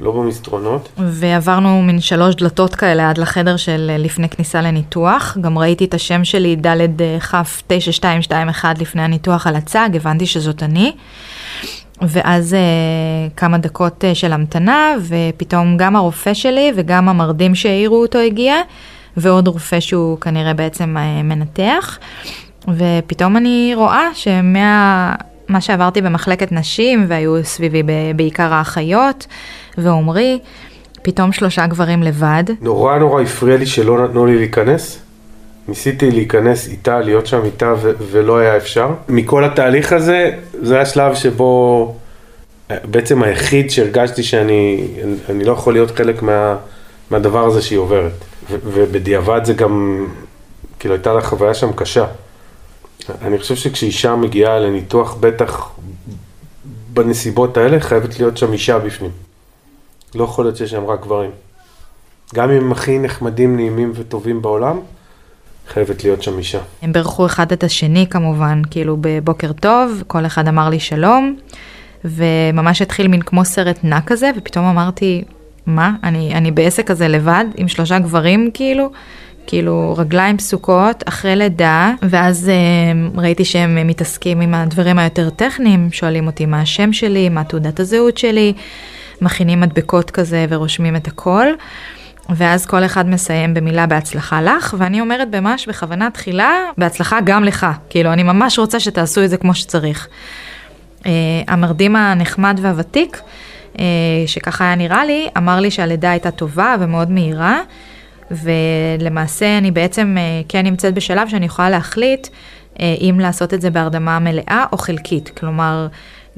לא במסדרונות. ועברנו מין שלוש דלתות כאלה עד לחדר של אה, לפני כניסה לניתוח. גם ראיתי את השם שלי, ד' כ' 9221 לפני הניתוח על הצג, הבנתי שזאת אני. ואז אה, כמה דקות אה, של המתנה, ופתאום גם הרופא שלי וגם המרדים שהעירו אותו הגיע, ועוד רופא שהוא כנראה בעצם אה, מנתח. ופתאום אני רואה שמה... מה שעברתי במחלקת נשים, והיו סביבי בעיקר האחיות, ועומרי, פתאום שלושה גברים לבד. נורא נורא הפריע לי שלא נתנו לי להיכנס. ניסיתי להיכנס איתה, להיות שם איתה, ו- ולא היה אפשר. מכל התהליך הזה, זה היה שלב שבו אה, בעצם היחיד שהרגשתי שאני אני לא יכול להיות חלק מה, מהדבר הזה שהיא עוברת. ובדיעבד זה גם, כאילו הייתה לה חוויה שם קשה. אני חושב שכשאישה מגיעה לניתוח, בטח בנסיבות האלה, חייבת להיות שם אישה בפנים. לא יכול להיות שיש שם רק גברים. גם אם הם הכי נחמדים, נעימים וטובים בעולם, חייבת להיות שם אישה. הם בירכו אחד את השני כמובן, כאילו בבוקר טוב, כל אחד אמר לי שלום, וממש התחיל מין כמו סרט נע כזה, ופתאום אמרתי, מה, אני, אני בעסק כזה לבד, עם שלושה גברים כאילו, כאילו רגליים פסוקות, אחרי לידה, ואז אה, ראיתי שהם מתעסקים עם הדברים היותר טכניים, שואלים אותי מה השם שלי, מה תעודת הזהות שלי, מכינים מדבקות כזה ורושמים את הכל. ואז כל אחד מסיים במילה בהצלחה לך, ואני אומרת ממש בכוונה תחילה, בהצלחה גם לך. כאילו, אני ממש רוצה שתעשו את זה כמו שצריך. Uh, המרדים הנחמד והוותיק, שככה היה נראה לי, אמר לי שהלידה הייתה טובה ומאוד מהירה, ולמעשה אני בעצם uh, כן נמצאת בשלב שאני יכולה להחליט uh, אם לעשות את זה בהרדמה מלאה או חלקית. כלומר,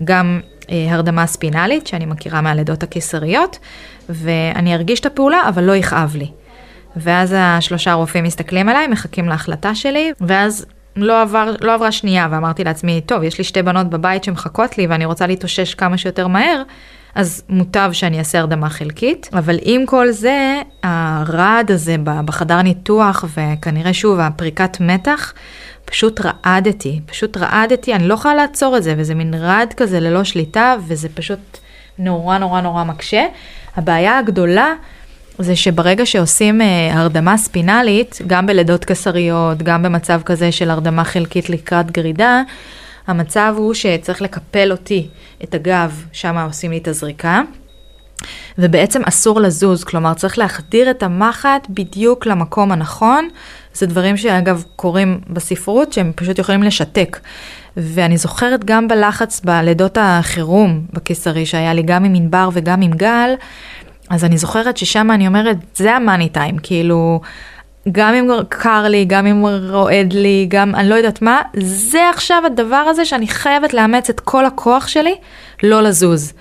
גם הרדמה ספינלית, שאני מכירה מהלידות הקיסריות, ואני ארגיש את הפעולה, אבל לא יכאב לי. ואז השלושה רופאים מסתכלים עליי, מחכים להחלטה שלי, ואז לא, עבר, לא עברה שנייה, ואמרתי לעצמי, טוב, יש לי שתי בנות בבית שמחכות לי, ואני רוצה להתאושש כמה שיותר מהר, אז מוטב שאני אעשה הרדמה חלקית. אבל עם כל זה, הרעד הזה בחדר ניתוח, וכנראה שוב, הפריקת מתח, פשוט רעדתי, פשוט רעדתי, אני לא יכולה לעצור את זה, וזה מין רעד כזה ללא שליטה, וזה פשוט נורא נורא נורא מקשה. הבעיה הגדולה זה שברגע שעושים אה, הרדמה ספינלית, גם בלידות קיסריות, גם במצב כזה של הרדמה חלקית לקראת גרידה, המצב הוא שצריך לקפל אותי, את הגב, שם עושים לי את הזריקה. ובעצם אסור לזוז, כלומר צריך להחדיר את המחט בדיוק למקום הנכון. זה דברים שאגב קורים בספרות שהם פשוט יכולים לשתק. ואני זוכרת גם בלחץ בלידות החירום בקיסרי שהיה לי גם עם ענבר וגם עם גל, אז אני זוכרת ששם אני אומרת, זה המאני טיים, כאילו, גם אם קר לי, גם אם רועד לי, גם אני לא יודעת מה, זה עכשיו הדבר הזה שאני חייבת לאמץ את כל הכוח שלי, לא לזוז.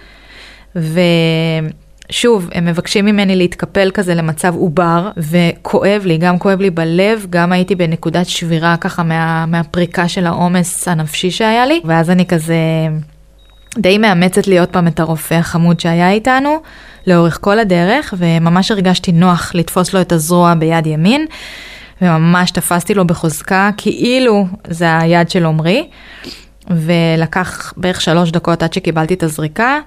ושוב, הם מבקשים ממני להתקפל כזה למצב עובר, וכואב לי, גם כואב לי בלב, גם הייתי בנקודת שבירה ככה מה, מהפריקה של העומס הנפשי שהיה לי, ואז אני כזה די מאמצת לי עוד פעם את הרופא החמוד שהיה איתנו. לאורך כל הדרך, וממש הרגשתי נוח לתפוס לו את הזרוע ביד ימין, וממש תפסתי לו בחוזקה, כאילו זה היד של עמרי, ולקח בערך שלוש דקות עד שקיבלתי את הזריקה.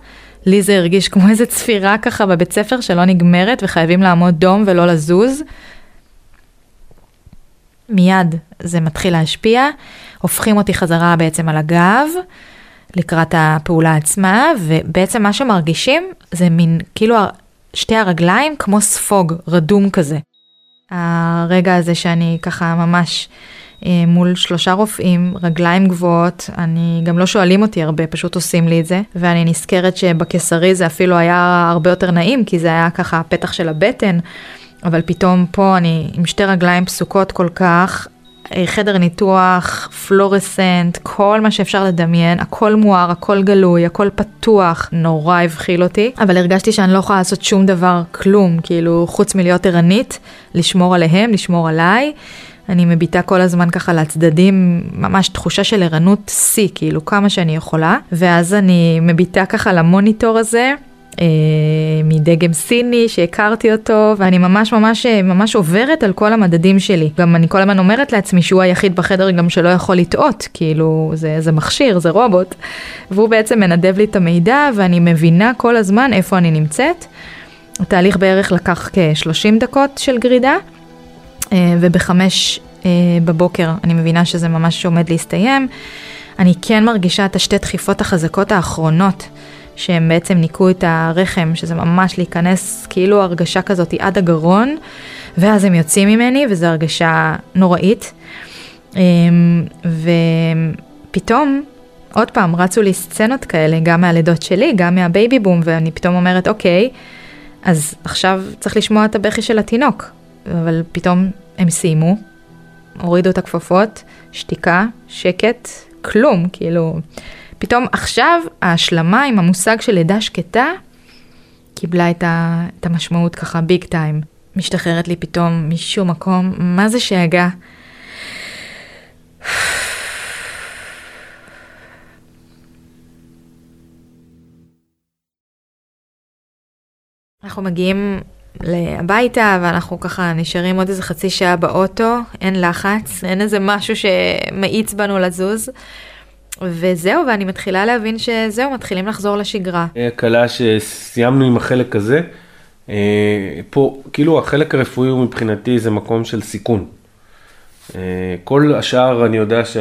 לי זה הרגיש כמו איזה צפירה ככה בבית ספר שלא נגמרת וחייבים לעמוד דום ולא לזוז. מיד זה מתחיל להשפיע, הופכים אותי חזרה בעצם על הגב. לקראת הפעולה עצמה, ובעצם מה שמרגישים זה מין, כאילו שתי הרגליים כמו ספוג, רדום כזה. הרגע הזה שאני ככה ממש אה, מול שלושה רופאים, רגליים גבוהות, אני גם לא שואלים אותי הרבה, פשוט עושים לי את זה, ואני נזכרת שבקיסרי זה אפילו היה הרבה יותר נעים, כי זה היה ככה הפתח של הבטן, אבל פתאום פה אני עם שתי רגליים פסוקות כל כך, חדר ניתוח, פלורסנט, כל מה שאפשר לדמיין, הכל מואר, הכל גלוי, הכל פתוח, נורא הבחיל אותי, אבל הרגשתי שאני לא יכולה לעשות שום דבר, כלום, כאילו, חוץ מלהיות ערנית, לשמור עליהם, לשמור עליי. אני מביטה כל הזמן ככה לצדדים, ממש תחושה של ערנות שיא, כאילו כמה שאני יכולה, ואז אני מביטה ככה למוניטור הזה. אה, מדגם סיני שהכרתי אותו ואני ממש ממש ממש עוברת על כל המדדים שלי. גם אני כל הזמן אומרת לעצמי שהוא היחיד בחדר גם שלא יכול לטעות, כאילו זה, זה מכשיר, זה רובוט. והוא בעצם מנדב לי את המידע ואני מבינה כל הזמן איפה אני נמצאת. התהליך בערך לקח כ-30 דקות של גרידה. אה, ובחמש אה, בבוקר אני מבינה שזה ממש עומד להסתיים. אני כן מרגישה את השתי דחיפות החזקות האחרונות, שהם בעצם ניקו את הרחם, שזה ממש להיכנס כאילו הרגשה כזאת עד הגרון, ואז הם יוצאים ממני, וזו הרגשה נוראית. אה, ופתאום, עוד פעם, רצו לי סצנות כאלה, גם מהלידות שלי, גם מהבייבי בום, ואני פתאום אומרת, אוקיי, אז עכשיו צריך לשמוע את הבכי של התינוק. אבל פתאום הם סיימו, הורידו את הכפפות, שתיקה, שקט, כלום, כאילו, פתאום עכשיו ההשלמה עם המושג של לידה שקטה קיבלה את, ה, את המשמעות ככה big time. משתחררת לי פתאום משום מקום, מה זה שאגה? אנחנו מגיעים הביתה ואנחנו ככה נשארים עוד איזה חצי שעה באוטו, אין לחץ, אין איזה משהו שמאיץ בנו לזוז. וזהו, ואני מתחילה להבין שזהו, מתחילים לחזור לשגרה. קלה שסיימנו עם החלק הזה. אה, פה, כאילו החלק הרפואי הוא מבחינתי זה מקום של סיכון. אה, כל השאר אני יודע ש...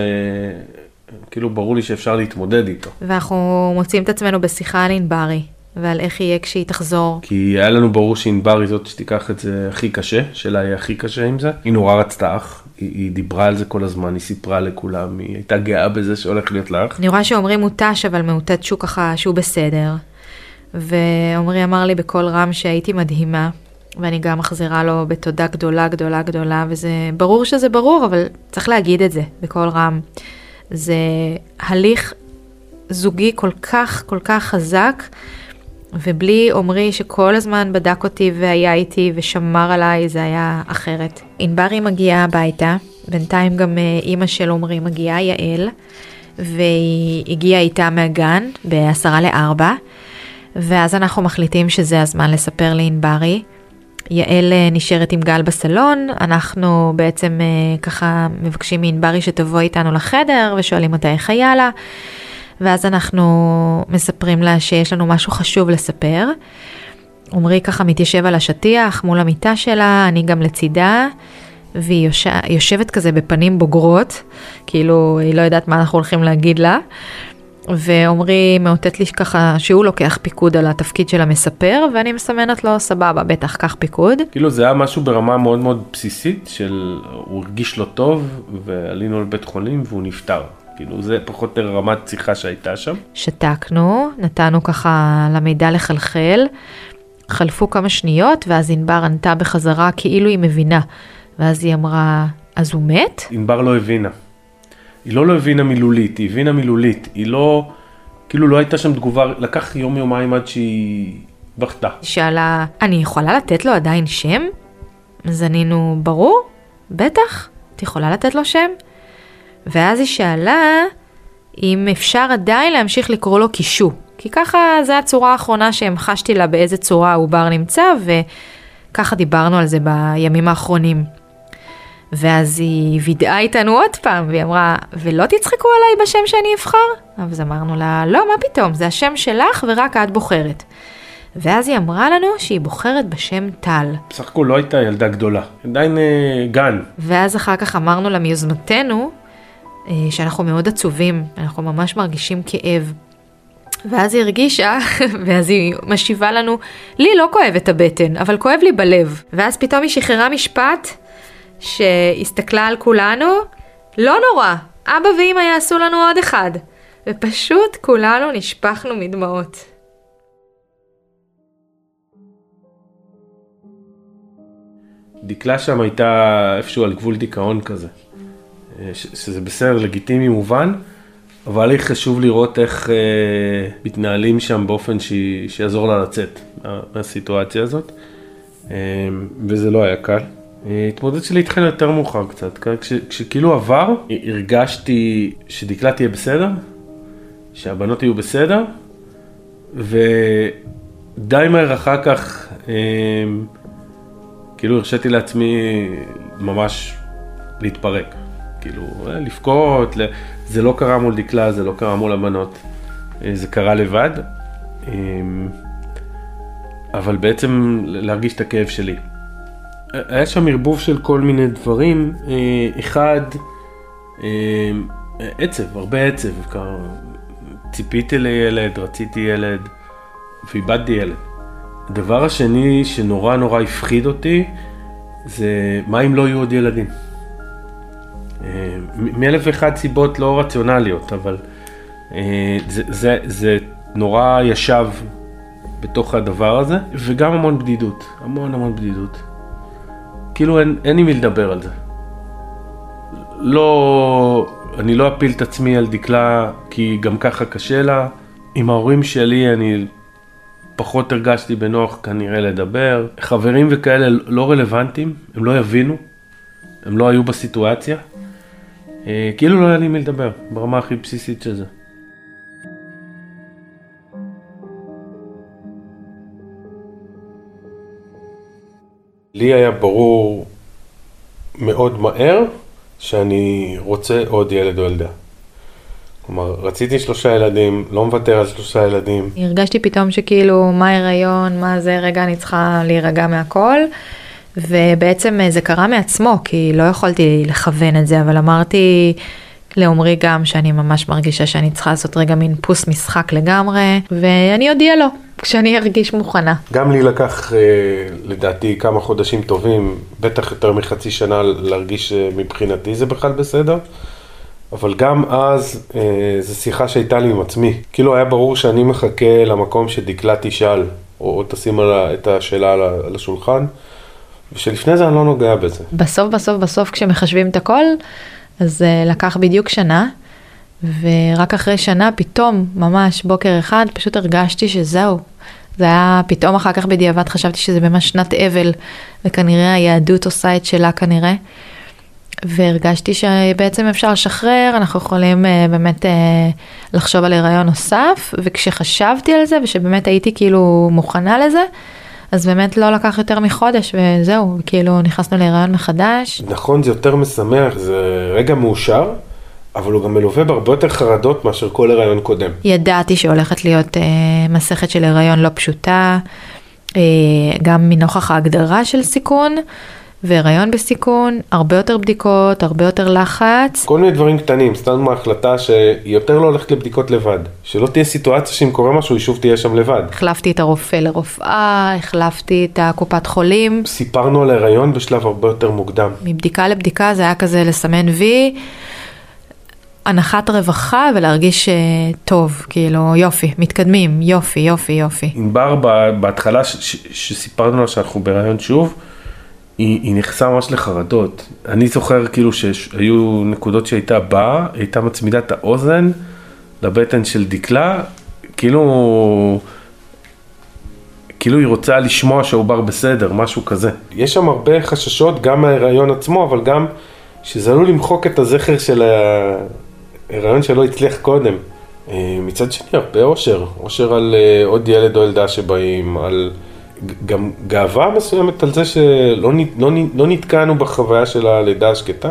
כאילו ברור לי שאפשר להתמודד איתו. ואנחנו מוצאים את עצמנו בשיחה על ענברי. ועל איך יהיה כשהיא תחזור. כי היה לנו ברור שענבר היא זאת שתיקח את זה הכי קשה, שלה יהיה הכי קשה עם זה. היא נורא רצתה אח, היא, דיברה על זה כל הזמן, היא סיפרה לכולם, היא הייתה גאה בזה שהולך להיות לאח. אני רואה שאומרים מותש, אבל מאותת שהוא ככה, שהוא בסדר. ועמרי אמר לי בקול רם שהייתי מדהימה, ואני גם מחזירה לו בתודה גדולה גדולה גדולה, וזה ברור שזה ברור, אבל צריך להגיד את זה בקול רם. זה הליך זוגי כל כך כל כך חזק. ובלי עמרי שכל הזמן בדק אותי והיה איתי ושמר עליי, זה היה אחרת. ענברי מגיעה הביתה, בינתיים גם אה, אימא של עמרי מגיעה, יעל, והיא הגיעה איתה מהגן בעשרה לארבע, ואז אנחנו מחליטים שזה הזמן לספר לענברי. יעל אה, נשארת עם גל בסלון, אנחנו בעצם אה, ככה מבקשים מענברי שתבוא איתנו לחדר ושואלים אותה איך היה לה. ואז אנחנו מספרים לה שיש לנו משהו חשוב לספר. עמרי ככה מתיישב על השטיח מול המיטה שלה, אני גם לצידה, והיא יוש... יושבת כזה בפנים בוגרות, כאילו היא לא יודעת מה אנחנו הולכים להגיד לה. ועמרי מאותת לי ככה שהוא לוקח פיקוד על התפקיד של המספר, ואני מסמנת לו סבבה, בטח, קח פיקוד. כאילו זה היה משהו ברמה מאוד מאוד בסיסית, של הוא הרגיש לא טוב, ועלינו לבית חולים והוא נפטר. כאילו זה פחות או יותר רמת שיחה שהייתה שם. שתקנו, נתנו ככה למידע לחלחל, חלפו כמה שניות ואז ענבר ענתה בחזרה כאילו היא מבינה. ואז היא אמרה, אז הוא מת? ענבר לא הבינה. היא לא לא הבינה מילולית, היא הבינה מילולית. היא לא, כאילו לא הייתה שם תגובה, לקח יום יומיים עד שהיא בכתה. היא שאלה, אני יכולה לתת לו עדיין שם? אז ענינו, ברור, בטח, את יכולה לתת לו שם? ואז היא שאלה אם אפשר עדיין להמשיך לקרוא לו קישו. כי ככה זו הצורה האחרונה שהמחשתי לה באיזה צורה העובר נמצא, וככה דיברנו על זה בימים האחרונים. ואז היא וידאה איתנו עוד פעם, והיא אמרה, ולא תצחקו עליי בשם שאני אבחר? אז אמרנו לה, לא, מה פתאום, זה השם שלך ורק את בוחרת. ואז היא אמרה לנו שהיא בוחרת בשם טל. בסך הכל לא הייתה ילדה גדולה, עדיין אה, גן. ואז אחר כך אמרנו לה מיוזמתנו, שאנחנו מאוד עצובים, אנחנו ממש מרגישים כאב. ואז היא הרגישה, [LAUGHS] ואז היא משיבה לנו, לי לא כואב את הבטן, אבל כואב לי בלב. ואז פתאום היא שחררה משפט שהסתכלה על כולנו, לא נורא, אבא ואמא יעשו לנו עוד אחד. ופשוט כולנו נשפכנו מדמעות. דקלה שם הייתה איפשהו על גבול דיכאון כזה. אה, שזה בסדר, לגיטימי, מובן, אבל לי חשוב לראות איך אה, מתנהלים שם באופן ש... שיעזור לה לצאת מהסיטואציה הזאת, אה, וזה לא היה קל. ההתמודדות שלי התחילה יותר מאוחר קצת, כש, כשכאילו עבר, הרגשתי שדקלה תהיה בסדר, שהבנות יהיו בסדר, ודי מהר אחר כך, אה, כאילו הרשיתי לעצמי ממש להתפרק. כאילו, אה, לבכות, זה לא קרה מול דקלה, זה לא קרה מול הבנות, אה, זה קרה לבד. אה, אבל בעצם להרגיש את הכאב שלי. היה שם ערבוב של כל מיני דברים. אחד, עצב, הרבה עצב. ציפיתי לילד, רציתי ילד, ואיבדתי ילד. הדבר השני שנורא נורא הפחיד אותי, זה מה אם לא יהיו עוד ילדים. אה, מאלף ואחת סיבות לא רציונליות, אבל אה, זה, זה, זה נורא ישב בתוך הדבר הזה, וגם המון בדידות, המון המון בדידות. כאילו אין, אין עם מי לדבר על זה. לא, אני לא אפיל את עצמי על דקלה, כי גם ככה קשה לה. עם ההורים שלי אני פחות הרגשתי בנוח כנראה לדבר. חברים וכאלה לא רלוונטיים, הם לא יבינו, הם לא היו בסיטואציה. אה, כאילו לא היה לי מי לדבר, ברמה הכי בסיסית של זה. לי היה ברור מאוד מהר שאני רוצה עוד ילד או ילדה. כלומר, רציתי שלושה ילדים, לא מוותר על שלושה ילדים. הרגשתי פתאום שכאילו, מה הריון, מה זה, רגע, אני צריכה להירגע מהכל. ובעצם אה, זה קרה מעצמו, כי לא יכולתי לכוון את זה, אבל אמרתי לעומרי גם שאני ממש מרגישה שאני צריכה לעשות רגע מין פוס משחק לגמרי, ואני אודיע לו כשאני ארגיש מוכנה. גם לי לקח אה, לדעתי כמה חודשים טובים, בטח יותר מחצי שנה להרגיש שמבחינתי זה בכלל בסדר. אבל גם אז אה, זו שיחה שהייתה לי עם עצמי. כאילו היה ברור שאני מחכה למקום שדקלה תשאל, או, או תשים את השאלה על השולחן. ושלפני זה אני לא נוגע בזה. בסוף בסוף בסוף כשמחשבים את הכל, אז uh, לקח בדיוק שנה, ורק אחרי שנה פתאום, ממש בוקר אחד, פשוט הרגשתי שזהו. זה היה, פתאום אחר כך בדיעבד חשבתי שזה ממש שנת אבל, וכנראה היהדות עושה את שלה כנראה. והרגשתי שבעצם אפשר לשחרר, אנחנו יכולים uh, באמת uh, לחשוב על הריון נוסף, וכשחשבתי על זה, ושבאמת הייתי כאילו מוכנה לזה, אז באמת לא לקח יותר מחודש וזהו, כאילו נכנסנו להיריון מחדש. נכון, זה יותר משמח, זה רגע מאושר. אבל הוא גם מלווה בהרבה יותר חרדות מאשר כל הריון קודם. ידעתי שהולכת להיות אה, מסכת של הריון לא פשוטה, אה, גם מנוכח ההגדרה של סיכון, והיריון בסיכון, הרבה יותר בדיקות, הרבה יותר לחץ. כל מיני דברים קטנים, סתם מההחלטה שהיא יותר לא הולכת לבדיקות לבד. שלא תהיה סיטואציה שאם קורה משהו, היא שוב תהיה שם לבד. החלפתי את הרופא לרופאה, החלפתי את הקופת חולים. סיפרנו על ההיריון בשלב הרבה יותר מוקדם. מבדיקה לבדיקה זה היה כזה לסמן וי. הנחת רווחה ולהרגיש uh, טוב, כאילו יופי, מתקדמים, יופי, יופי, יופי. ענבר בהתחלה שסיפרנו לה שאנחנו בהיריון שוב, היא, היא נכנסה ממש לחרדות. אני זוכר כאילו שהיו נקודות שהייתה באה, הייתה מצמידה את האוזן לבטן של דקלה, כאילו... כאילו היא רוצה לשמוע שהעובר בסדר, משהו כזה. יש שם הרבה חששות, גם מההיריון עצמו, אבל גם שזה עלול למחוק את הזכר של ההיריון שלא הצליח קודם. אה, מצד שני, הרבה אושר, אושר על אה, עוד ילד או ילדה שבאים, על... גם גאווה מסוימת על זה שלא לא, לא נתקענו בחוויה של הלידה השקטה,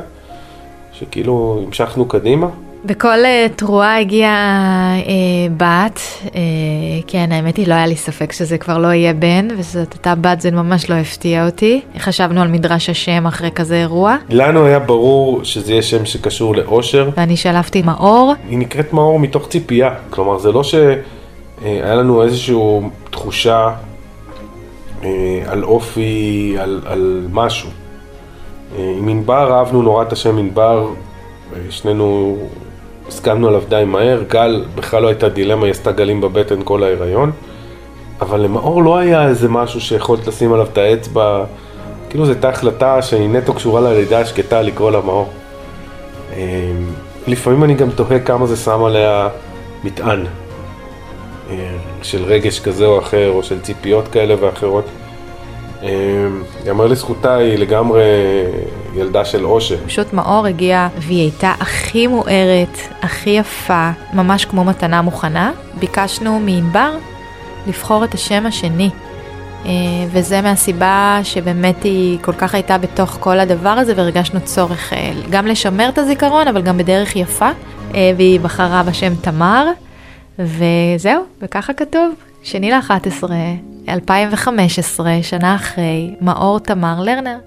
שכאילו המשכנו קדימה. בכל uh, תרועה הגיעה uh, בת, uh, כן האמת היא לא היה לי ספק שזה כבר לא יהיה בן וזאת הייתה בת זה ממש לא הפתיע אותי. חשבנו על מדרש השם אחרי כזה אירוע. לנו היה ברור שזה יהיה שם שקשור לאושר. ואני שלפתי מאור. היא נקראת מאור מתוך ציפייה, כלומר זה לא ש... אה, היה לנו איזושהי תחושה על אופי, על, על משהו. אה, עם ענבר אהבנו נורא את השם ענבר, שנינו הסכמנו עליו די מהר, גל בכלל לא הייתה דילמה, היא עשתה גלים בבטן כל ההיריון, אבל למאור לא היה איזה משהו שיכולת לשים עליו את האצבע, כאילו זו הייתה החלטה שהיא נטו קשורה ללידה השקטה לקרוא לה מאור. לפעמים אני גם תוהה כמה זה שם עליה מטען. אה, של רגש כזה או אחר, או של ציפיות כאלה ואחרות. יאמר אה, לזכותה, היא לגמרי ילדה של עושר. פשוט מאור הגיעה והיא הייתה הכי מוארת, הכי יפה, ממש כמו מתנה מוכנה. ביקשנו מענבר לבחור את השם השני. אה, וזה מהסיבה שבאמת היא כל כך הייתה בתוך כל הדבר הזה והרגשנו צורך גם לשמר את הזיכרון אבל גם בדרך יפה והיא בחרה בשם תמר. וזהו, וככה כתוב, שני ל-11, 2015, שנה אחרי, מאור תמר לרנר.